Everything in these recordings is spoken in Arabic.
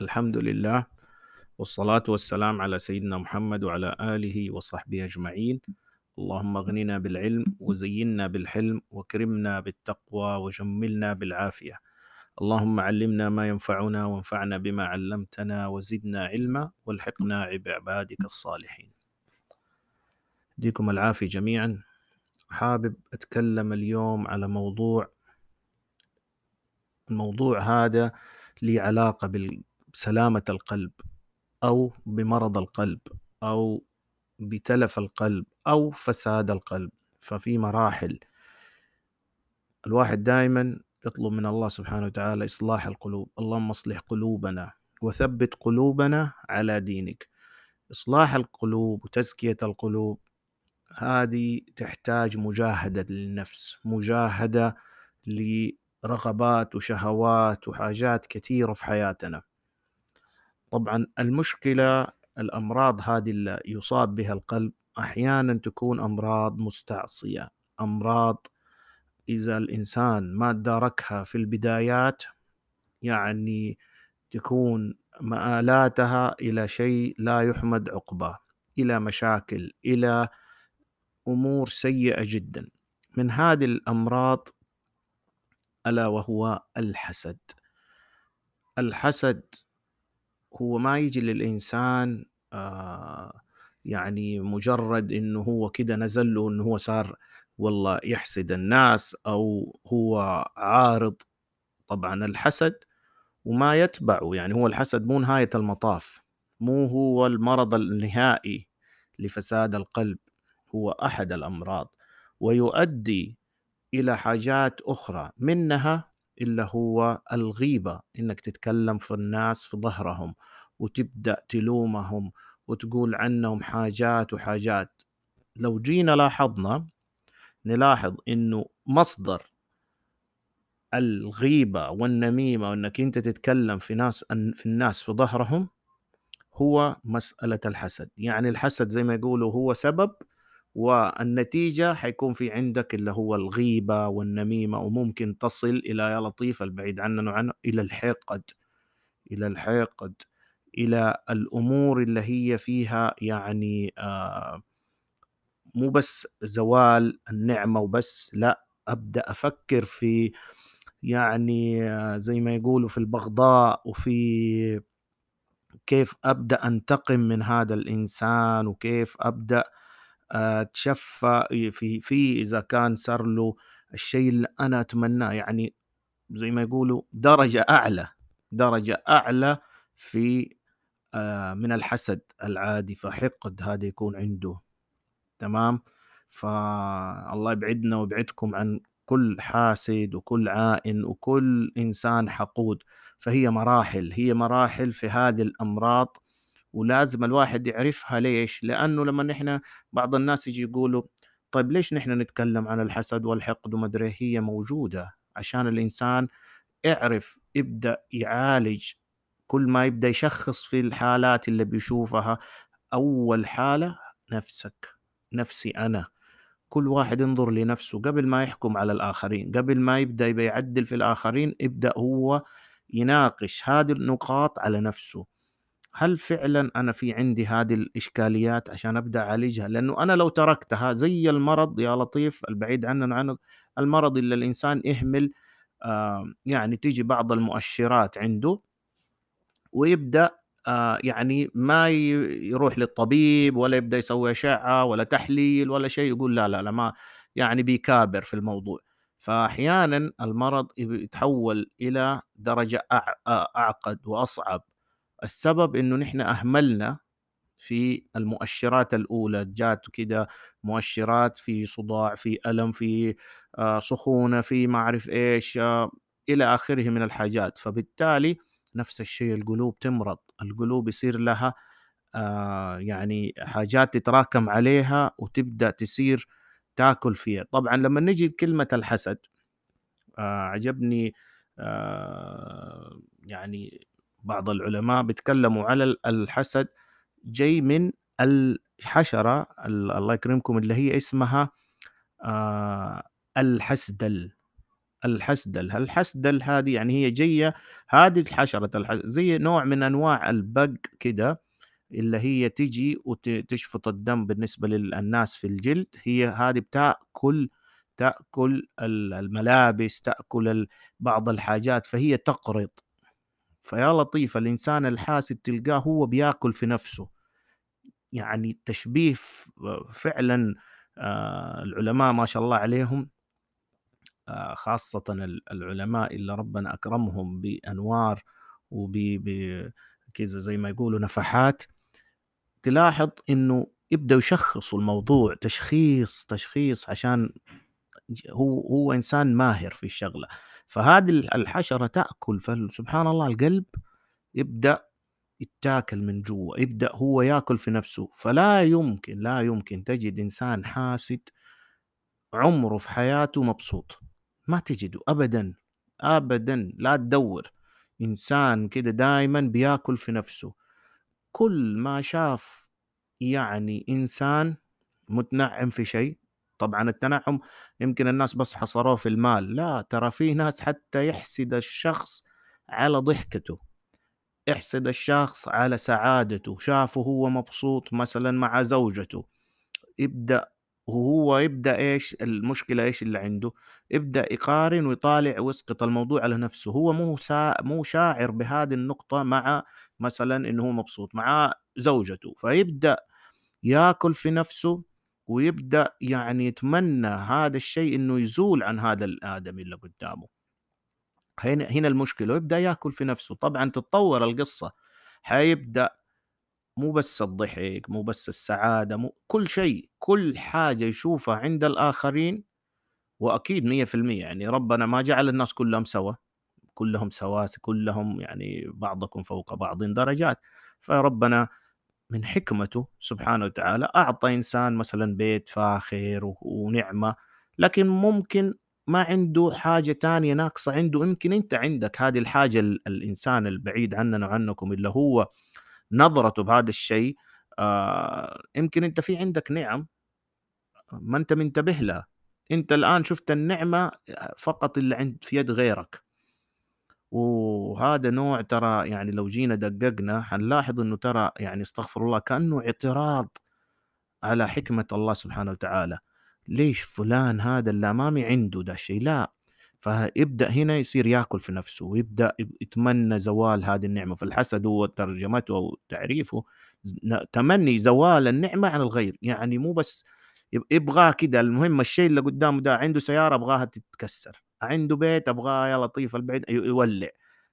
الحمد لله والصلاة والسلام على سيدنا محمد وعلى آله وصحبه أجمعين. اللهم اغننا بالعلم وزينا بالحلم وكرمنا بالتقوى وجملنا بالعافية. اللهم علمنا ما ينفعنا وانفعنا بما علمتنا وزدنا علما والحقنا بعبادك الصالحين. يديكم العافية جميعا. حابب أتكلم اليوم على موضوع الموضوع هذا لي علاقة بسلامة القلب أو بمرض القلب أو بتلف القلب أو فساد القلب. ففي مراحل الواحد دائما يطلب من الله سبحانه وتعالى إصلاح القلوب. اللهم اصلح قلوبنا وثبت قلوبنا على دينك. إصلاح القلوب وتزكية القلوب هذه تحتاج مجاهدة للنفس مجاهدة لرغبات وشهوات وحاجات كثيرة في حياتنا. طبعا المشكلة الأمراض هذه اللي يصاب بها القلب أحيانا تكون أمراض مستعصية أمراض إذا الإنسان ما داركها في البدايات يعني تكون مآلاتها إلى شيء لا يحمد عقباه إلى مشاكل إلى أمور سيئة جدا. من هذه الأمراض ألا وهو الحسد. الحسد هو ما يجي للإنسان آه يعني مجرد إنه هو كده نزل له إنه هو صار والله يحسد الناس أو هو عارض طبعا الحسد وما يتبعه. يعني هو الحسد مو نهاية المطاف مو هو المرض النهائي لفساد القلب هو أحد الأمراض. ويؤدي إلى حاجات أخرى منها إلا هو الغيبة إنك تتكلم في الناس في ظهرهم وتبدأ تلومهم وتقول عنهم حاجات وحاجات. لو جينا لاحظنا نلاحظ إنه مصدر الغيبة والنميمة وإنك أنت تتكلم في ناس في الناس في ظهرهم هو مسألة الحسد. يعني الحسد زي ما يقولوا هو سبب والنتيجة حيكون في عندك اللي هو الغيبة والنميمة وممكن تصل إلى يا لطيف البعيد عننا وعنه إلى الحقد إلى الحقد إلى الأمور اللي هي فيها يعني آه مو بس زوال النعمة وبس لا أبدأ أفكر في يعني آه زي ما يقولوا في البغضاء وفي كيف أبدأ أنتقم من هذا الإنسان وكيف أبدأ أتشفى في في إذا كان صار له الشيء اللي أنا أتمناه يعني زي ما يقولوا درجة أعلى درجة أعلى في من الحسد العادي فحقد هذا يكون عنده. تمام؟ فالله يبعدنا ويبعدكم عن كل حاسد وكل عائن وكل إنسان حقود. فهي مراحل هي مراحل في هذه الأمراض ولازم الواحد يعرفها ليش؟ لأنه لما نحن بعض الناس يجي يقولوا طيب ليش نحن نتكلم عن الحسد والحقد ومدري هي موجودة عشان الإنسان يعرف يبدأ يعالج كل ما يبدأ يشخص في الحالات اللي بيشوفها. أول حالة نفسك نفسي أنا. كل واحد ينظر لنفسه قبل ما يحكم على الآخرين قبل ما يبقى يعدل في الآخرين يبدأ هو يناقش هذه النقاط على نفسه. هل فعلا أنا في عندي هذه الإشكاليات عشان أبدأ أعالجها؟ لأنه أنا لو تركتها زي المرض يا لطيف البعيد عننا عنه المرض اللي الإنسان يهمل آه يعني تيجي بعض المؤشرات عنده ويبدأ آه يعني ما يروح للطبيب ولا يبدأ يسوي أشعة ولا تحليل ولا شيء يقول لا لا لا ما يعني بيكابر في الموضوع. فاحيانا المرض يتحول إلى درجة أعقد وأصعب. السبب إنه نحن أهملنا في المؤشرات الأولى جات كده مؤشرات في صداع في ألم في سخونة في ما أعرف إيش إلى آخره من الحاجات. فبالتالي نفس الشيء القلوب تمرض. القلوب يصير لها يعني حاجات تتراكم عليها وتبدأ تصير تاكل فيها. طبعا لما نجي كلمه الحسد عجبني يعني بعض العلماء بيتكلموا على الحسد جاي من الحشرة الله يكرمكم اللي هي اسمها الحسدل. الحسدل، الحسدل هذه يعني هي جاية هذه الحشرة الح زي نوع من أنواع البق كده اللي هي تيجي وت تشفط الدم بالنسبة للناس في الجلد، هي هذه بتأكل تأكل ال الملابس، تأكل بعض الحاجات، فهي تقرض. فيا لطيف الإنسان الحاسد تلقاه هو بياكل في نفسه. يعني التشبيه فعلًا آآ العلماء ما شاء الله عليهم آآ خاصةً ال العلماء اللي ربنا أكرمهم بأنوار وب كذا زي ما يقولوا نفحات، تلاحظ إنه يبدأوا يشخصوا الموضوع تشخيص، تشخيص عشان هو هو إنسان ماهر في الشغلة، فهذه ال الحشرة تأكل فسبحان الله القلب يبدأ يتاكل من جوا، يبدأ هو ياكل في نفسه، فلا يمكن، لا يمكن تجد إنسان حاسد عمره في حياته مبسوط، ما تجده أبدًا، أبدًا. لا تدوّر، إنسان كده دايمًا بياكل في نفسه، كل ما شاف يعني إنسان متنعم في شيء طبعًا التنعم يمكن الناس بس حصروه في المال، لا ترى في ناس حتى يحسد الشخص على ضحكته، يحسد الشخص على سعادته، شافه هو مبسوط مثلًا مع زوجته، يبدأ وهو يبدأ إيش المشكلة إيش اللي عنده، يبدأ يقارن ويطالع ويسقط الموضوع على نفسه، هو مو سا مو شاعر بهذه النقطة مع مثلًا إنه هو مبسوط مع زوجته، فيبدأ يأكل في نفسه ويبدأ يعني يتمنى هذا الشيء إنه يزول عن هذا الآدمي اللي قدامه. هنا هنا المشكلة، ويبدأ يأكل في نفسه، طبعًا تتطور القصة، حيبدأ مو بس الضحك، مو بس السعادة، مو كل شيء، كل حاجة يشوفها عند الآخرين وأكيد 100% يعني ربنا ما جعل الناس كلهم سوا، كلهم سواسي، كلهم يعني بعضكم فوق بعض درجات، فربنا من حكمته سبحانه وتعالى أعطى إنسان مثلًا بيت فاخر ونعمة، لكن ممكن ما عنده حاجة تانية ناقصة عنده، يمكن أنت عندك هذه الحاجة ال الإنسان البعيد عننا وعنكم اللي هو نظرته بهذا الشيء آآ يمكن أنت في عندك نِعَم ما أنت منتبه لها، أنت الآن شُفت النعمة فقط اللي عند في يد غيرك. وهذا نوع ترى يعني لو جينا دققنا حنلاحظ إنه ترى يعني استغفر الله كأنه اعتراض على حكمة الله سبحانه وتعالى، ليش فلان هذا اللي أمامي عنده ده الشيء؟ لا، فيبدأ هنا يصير يأكل في نفسه ويبدأ يب يتمنى زوال هذه النعمة، فالحسد هو ترجمته أو تعريفه. تمني زوال النعمة عن الغير، يعني مو بس يب يبغاه كده. المهم الشيء اللي قدامه ده عنده سيارة أبغاها تتكسر، عنده بيت أبغاه يا لطيف البعيد يولع،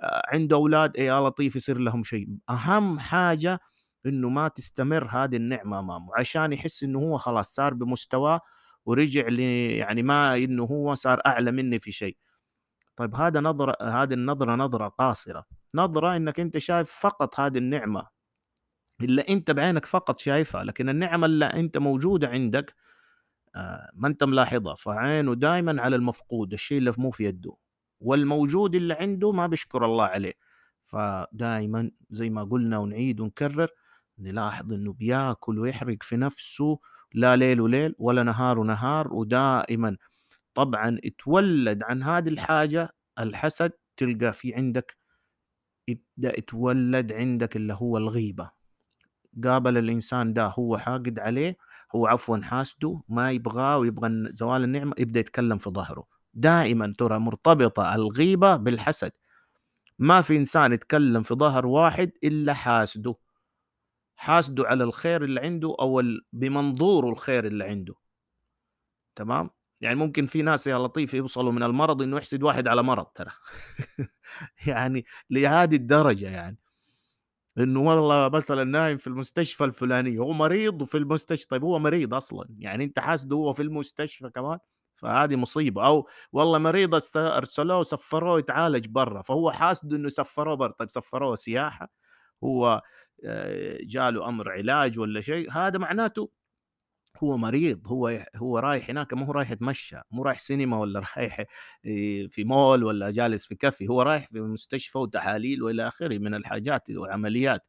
آآ عنده أولاد يا لطيف يصير لهم شيء، أهم حاجة إنه ما تستمر هذه النعمة أمامه، عشان يحس إنه هو خلاص صار بمستواه ورجع ل يعني ما إنه هو صار أعلى مني في شيء. طيب هذا نظرة هذه النظرة نظرة قاصرة، نظرة إنك أنت شايف فقط هذه النعمة اللي أنت بعينك فقط شايفها، لكن النعمة اللي أنت موجودة عندك ما أنت ملاحظها، فعينه دايمًا على المفقود، الشيء اللي مو في يده، والموجود اللي عنده ما بيشكر الله عليه، فدايمًا زي ما قلنا ونعيد ونكرر نلاحظ إنه بياكل ويحرق في نفسه لا ليل وليل ولا نهار ونهار، ودائمًا طبعًا اتولد عن هذه الحاجة الحسد تلقى في عندك يبدأ يتولد عندك اللي هو الغيبة، قابل الإنسان ده هو حاقد عليه هو عفوًا حاسده ما يبغاه ويبغى زوال النعمة يبدأ يتكلم في ضهره، دائمًا ترى مرتبطة الغيبة بالحسد، ما في إنسان يتكلم في ضهر واحد إلا حاسده، حاسده على الخير اللي عنده أو بمنظوره الخير اللي عنده. تمام؟ يعني ممكن في ناس يا لطيف يوصلوا من المرض إنه يحسد واحد على مرض ترى يعني لهذه الدرجة يعني. إنه والله مثلًا نايم في المستشفى الفلانية، هو مريض وفي المستشفى، طيب هو مريض أصلًا، يعني أنت حاسده وهو في المستشفى كمان؟ فهذه مصيبة، أو والله مريض است أرسلوه وسفروه يتعالج برّا، فهو حاسده إنه سفروه برّا، طيب سفروه سياحة؟ هو آآ جاله أمر علاج والّا شيء، هذا معناته هو مريض، هو هو رايح هناك ما هو رايح يتمشى، مو رايح سينما والّا رايح آآ في مول والّا جالس في كافيه، هو رايح في مستشفى وتحاليل وإلى آخره من الحاجات وعمليات.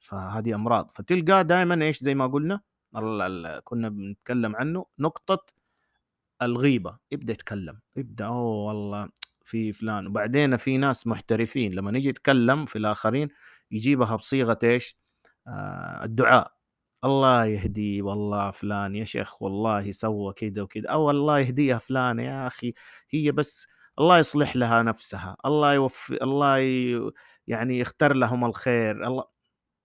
فهذه أمراض، فتلقاه دايمًا إيش زي ما قلنا كنا بنتكلم عنه نقطة الغيبة. ابدأ يتكلم. ابدأ أوه والله في فلان. وبعدين في ناس محترفين لما نيجي يتكلم في الآخرين يجيبها بصيغة إيش؟ آه الدعاء. الله يهديه والله فلان يا شيخ والله سوى كذا وكذا أو الله يهديها فلان يا أخي هي بس الله يصلح لها نفسها الله يوفي الله ي... يعني يختار لهم الخير الله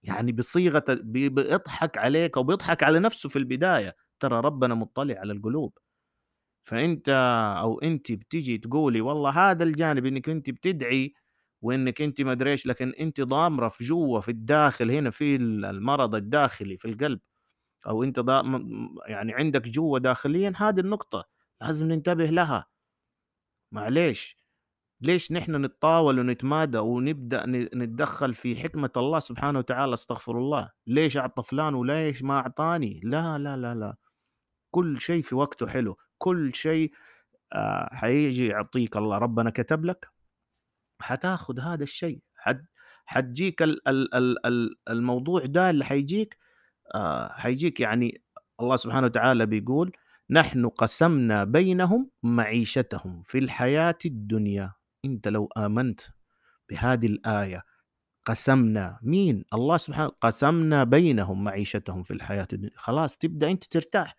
يعني بصيغة بي- بيضحك عليك أو بيضحك على نفسه في البداية ترى ربنا مطلع على القلوب. فأنت أو أنت بتيجي تقولي والله هذا الجانب إنك أنت بتدعي وإنك انت ما أدري إيش لكن انت ضامرة في جوا في الداخل هنا في المرض الداخلي في القلب. أو أنت يعني عندك جوا داخليا هذه النقطة لازم ننتبه لها. معليش. ليش نحن نتطاول ونتمادى ونبدأ نتدخل في حكمة الله سبحانه وتعالى؟ استغفر الله. ليش أعطى فلان وليش ما أعطاني؟ لا لا لا لا. كل شيء في وقته حلو. كل شيء آه، حيجي يعطيك الله. ربنا كتب لك حتاخذ هذا الشيء حد حتجيك ال- ال- ال- ال- الموضوع ده اللي حيجيك آه، حيجيك يعني الله سبحانه وتعالى بيقول نحن قسمنا بينهم معيشتهم في الحياة الدنيا. انت لو آمنت بهذه الآية قسمنا مين؟ الله سبحانه قسمنا بينهم معيشتهم في الحياة الدنيا. خلاص تبدأ أنت ترتاح.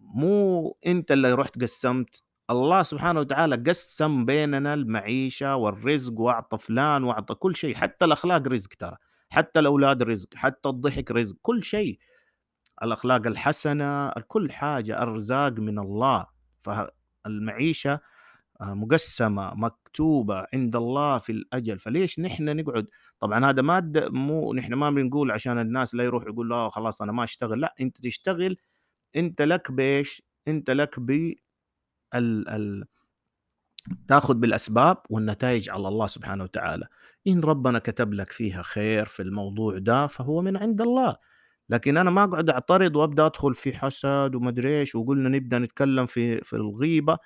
مو أنت اللي رحت قسمت الله سبحانه وتعالى قسم بيننا المعيشة والرزق وأعطى فلان وأعطى كل شيء حتى الأخلاق رزق ترى حتى الأولاد رزق حتى الضحك رزق كل شيء. الأخلاق الحسنة كل حاجة ارزاق من الله. فالمعيشة آه، مقسمة مكتوبة عند الله في الأجل. فليش نحن نقعد؟ طبعا هذا ما مو نحن ما بنقول عشان الناس لا يروح يقول لا خلاص أنا ما أشتغل. لا أنت تشتغل أنت لك بإيش؟ أنت لك ب ال ال تاخذ بالأسباب والنتائج على الله سبحانه وتعالى. إن ربنا كتب لك فيها خير في الموضوع ده فهو من عند الله. لكن أنا ما أقعد أعترض وأبدأ أدخل في حسد ومدري إيش وقلنا نبدأ نتكلم في في الغيبة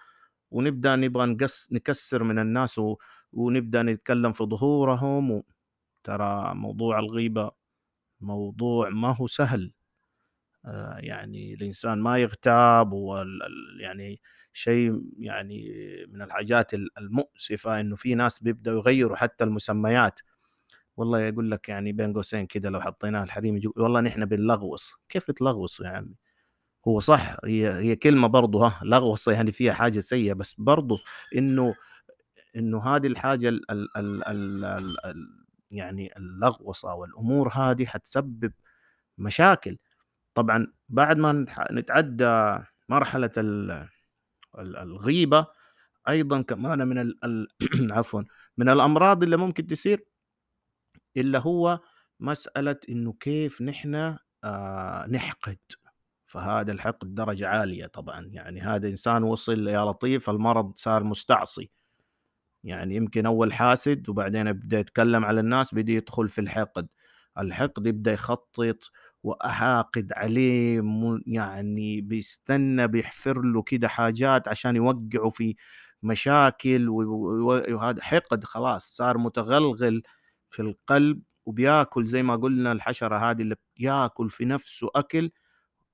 ونبدأ نبغى نقص نكسر من الناس و... ونبدأ نتكلم في ظهورهم و... ترى موضوع الغيبة موضوع ما هو سهل. آه، يعني الإنسان ما يغتاب وال... ال- يعني شيء يعني من الحاجات ال- المؤسفة إنه في ناس بيبدأوا يغيروا حتى المسميات. والله يقول لك يعني بين قوسين كده لو حطيناها الحريم يجو والله نحن بنلغوص. كيف تلغوص يا عمي؟ هو صح هي هي كلمة برضه ها لغوص يعني فيها حاجة سيئة بس برضه إنه إنه هذه الحاجة ال ال ال ال ال ال يعني اللغوصة والأمور هذه حتسبب مشاكل. طبعا بعد ما نتعدى مرحلة الغيبة أيضا كمان من عفوا من الأمراض اللي ممكن تصير اللي هو مسألة إنه كيف نحن آه نحقد. فهذا الحقد درجة عالية طبعا. يعني هذا إنسان وصل يا لطيف المرض صار مستعصي. يعني يمكن أول حاسد وبعدين يبدأ يتكلم على الناس بدا يدخل في الحقد. الحقد يبدأ يخطط واحاقد عليه يعني بيستنى بيحفر له كده حاجات عشان يوقعه في مشاكل وهذا حقد خلاص صار متغلغل في القلب وبياكل زي ما قلنا الحشرة هذه اللي بياكل في نفسه أكل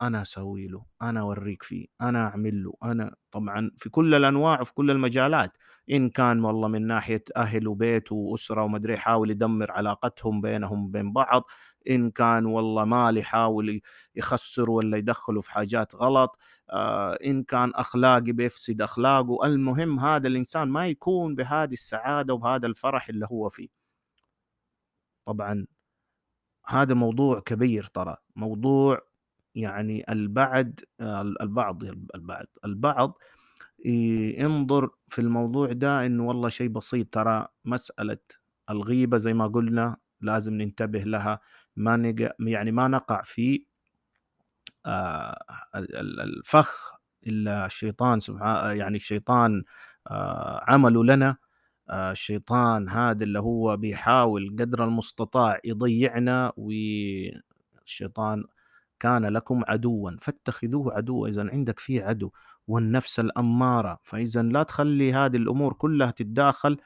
أنا أسوي له أنا أوريك فيه أنا أعمل له أنا طبعا في كل الأنواع وفي كل المجالات إن كان والله من ناحية أهل وبيت وأسرة ومدري يحاول يدمر علاقتهم بينهم وبين بعض إن كان والله مال يحاول يخسر ولا يدخله في حاجات غلط آه إن كان أخلاقي بيفسد أخلاقه المهم هذا الإنسان ما يكون بهذه السعادة وبهذا الفرح اللي هو فيه. طبعا هذا موضوع كبير ترى موضوع يعني البعد البعض البعض البعض ينظر في الموضوع ده إنه والله شيء بسيط ترى مسألة الغيبة زي ما قلنا لازم ننتبه لها ما نقع يعني ما نقع في آه، ال- ال- الفخ إلا الشيطان سبحانه يعني الشيطان آه، عمله لنا آه، الشيطان هذا اللي هو بيحاول قدر المستطاع يضيعنا والشيطان كان لكم عدوا فاتخذوه عدوا اذا عندك فيه عدو. والنفس الأمارة فاذا لا تخلي هذه الأمور كلها تتداخل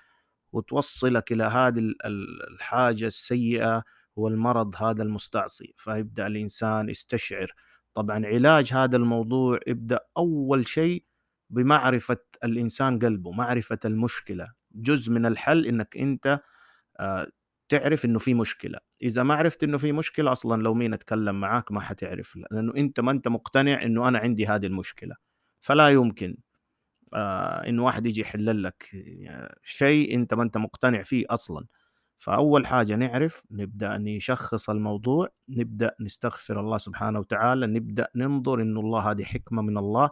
وتوصلك إلى هذه ال- ال- الحاجة السيئة والمرض هذا المستعصي. فيبدأ الإنسان يستشعر. طبعا علاج هذا الموضوع ابدأ أول شيء بمعرفة الإنسان قلبه معرفة المشكلة. جزء من الحل إنك أنت آه، تعرف إنه في مشكلة. إذا ما عرفت إنه في مشكلة أصلا لو مين أتكلم معاك ما حتعرف لأنه أنت ما أنت مقتنع إنه أنا عندي هذه المشكلة. فلا يمكن آه إن واحد يجي يحل لك شيء أنت ما أنت مقتنع فيه أصلا. فأول حاجة نعرف نبدأ نشخص الموضوع نبدأ نستغفر الله سبحانه وتعالى نبدأ ننظر إنه الله هذه حكمة من الله.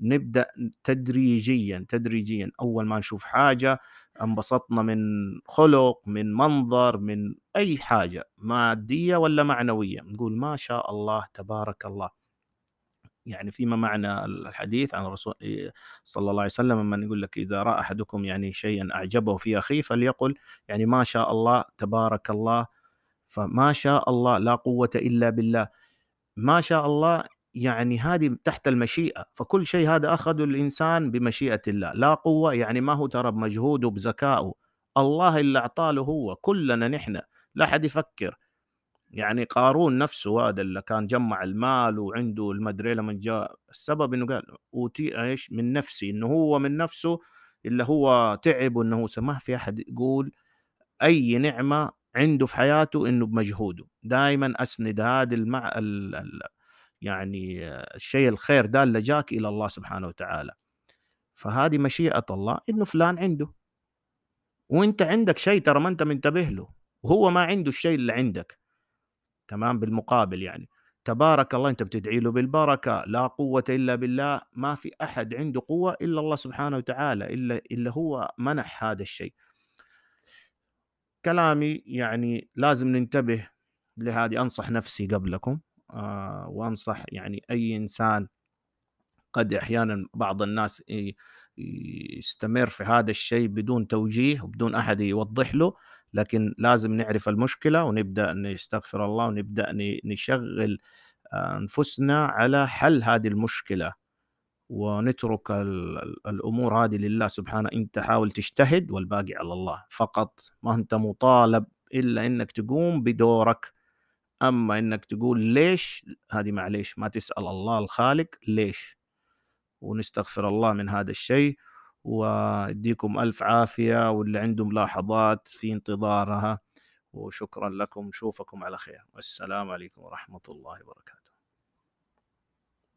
نبدأ تدريجيا تدريجيا. أول ما نشوف حاجة انبسطنا من خلق من منظر من أي حاجة مادية ولا معنوية. نقول ما شاء الله تبارك الله. يعني فيما معنى الحديث عن الرسول صلى الله عليه وسلم من يقول لك إذا رأى أحدكم يعني شيئا أعجبه في أخيه فليقل يعني ما شاء الله تبارك الله. فما شاء الله لا قوة إلا بالله. ما شاء الله يعني هذه تحت المشيئة فكل شيء هذا أخذه الإنسان بمشيئة الله لا قوة يعني ما هو ترى بمجهوده بذكائه الله اللي أعطاه هو كلنا نحن لا حد يفكر. يعني قارون نفسه هذا اللي كان جمع المال وعنده المدري لما جاء السبب إنه قال أوتي إيش؟ من نفسي إنه هو من نفسه اللي هو تعب وإنه ما في أحد يقول أي نعمة عنده في حياته إنه بمجهوده. دائما أسند هذا المع ال... ال... يعني الشيء الخير ده اللي جاك إلى الله سبحانه وتعالى. فهذه مشيئة الله إنه فلان عنده. وإنت عندك شيء ترى ما إنت منتبه له. وهو ما عنده الشيء اللي عندك. تمام؟ بالمقابل يعني. تبارك الله إنت بتدعي له بالبركة. لا قوة إلا بالله. ما في أحد عنده قوة إلا الله سبحانه وتعالى. إلا إلا هو منح هذا الشيء. كلامي يعني لازم ننتبه لهذه. أنصح نفسي قبلكم. وأنصح يعني أي إنسان قد أحيانا بعض الناس يستمر في هذا الشيء بدون توجيه وبدون أحد يوضح له لكن لازم نعرف المشكلة ونبدأ نستغفر الله ونبدأ نشغل آه، أنفسنا على حل هذه المشكلة. ونترك الأمور هذه لله سبحانه. أنت حاول تجتهد والباقي على الله. فقط ما أنت مطالب إلا إنك تقوم بدورك. أما إنك تقول ليش هذه معليش ما تسأل الله الخالق ليش. ونستغفر الله من هذا الشيء ويديكم ألف عافية واللي عنده ملاحظات في انتظارها. وشكرا لكم نشوفكم على خير. والسلام عليكم ورحمة الله وبركاته.